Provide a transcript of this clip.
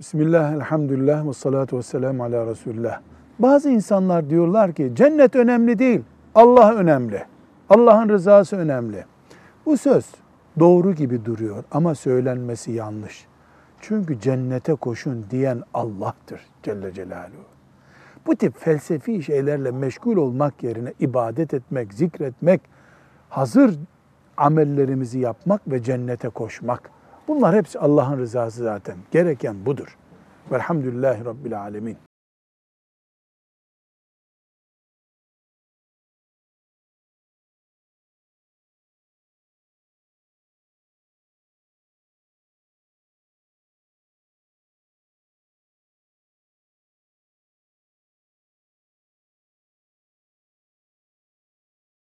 Bismillah, elhamdülillah ve salatu ve selamu ala Resulullah. Bazı insanlar diyorlar ki cennet önemli değil, Allah önemli. Allah'ın rızası önemli. Bu söz doğru gibi duruyor ama söylenmesi yanlış. Çünkü cennete koşun diyen Allah'tır Celle Celaluhu. Bu tip felsefi şeylerle meşgul olmak yerine ibadet etmek, zikretmek, hazır amellerimizi yapmak ve cennete koşmak. Bunlar hepsi Allah'ın rızası zaten. Gereken budur. Velhamdülillahi Rabbil Alemin.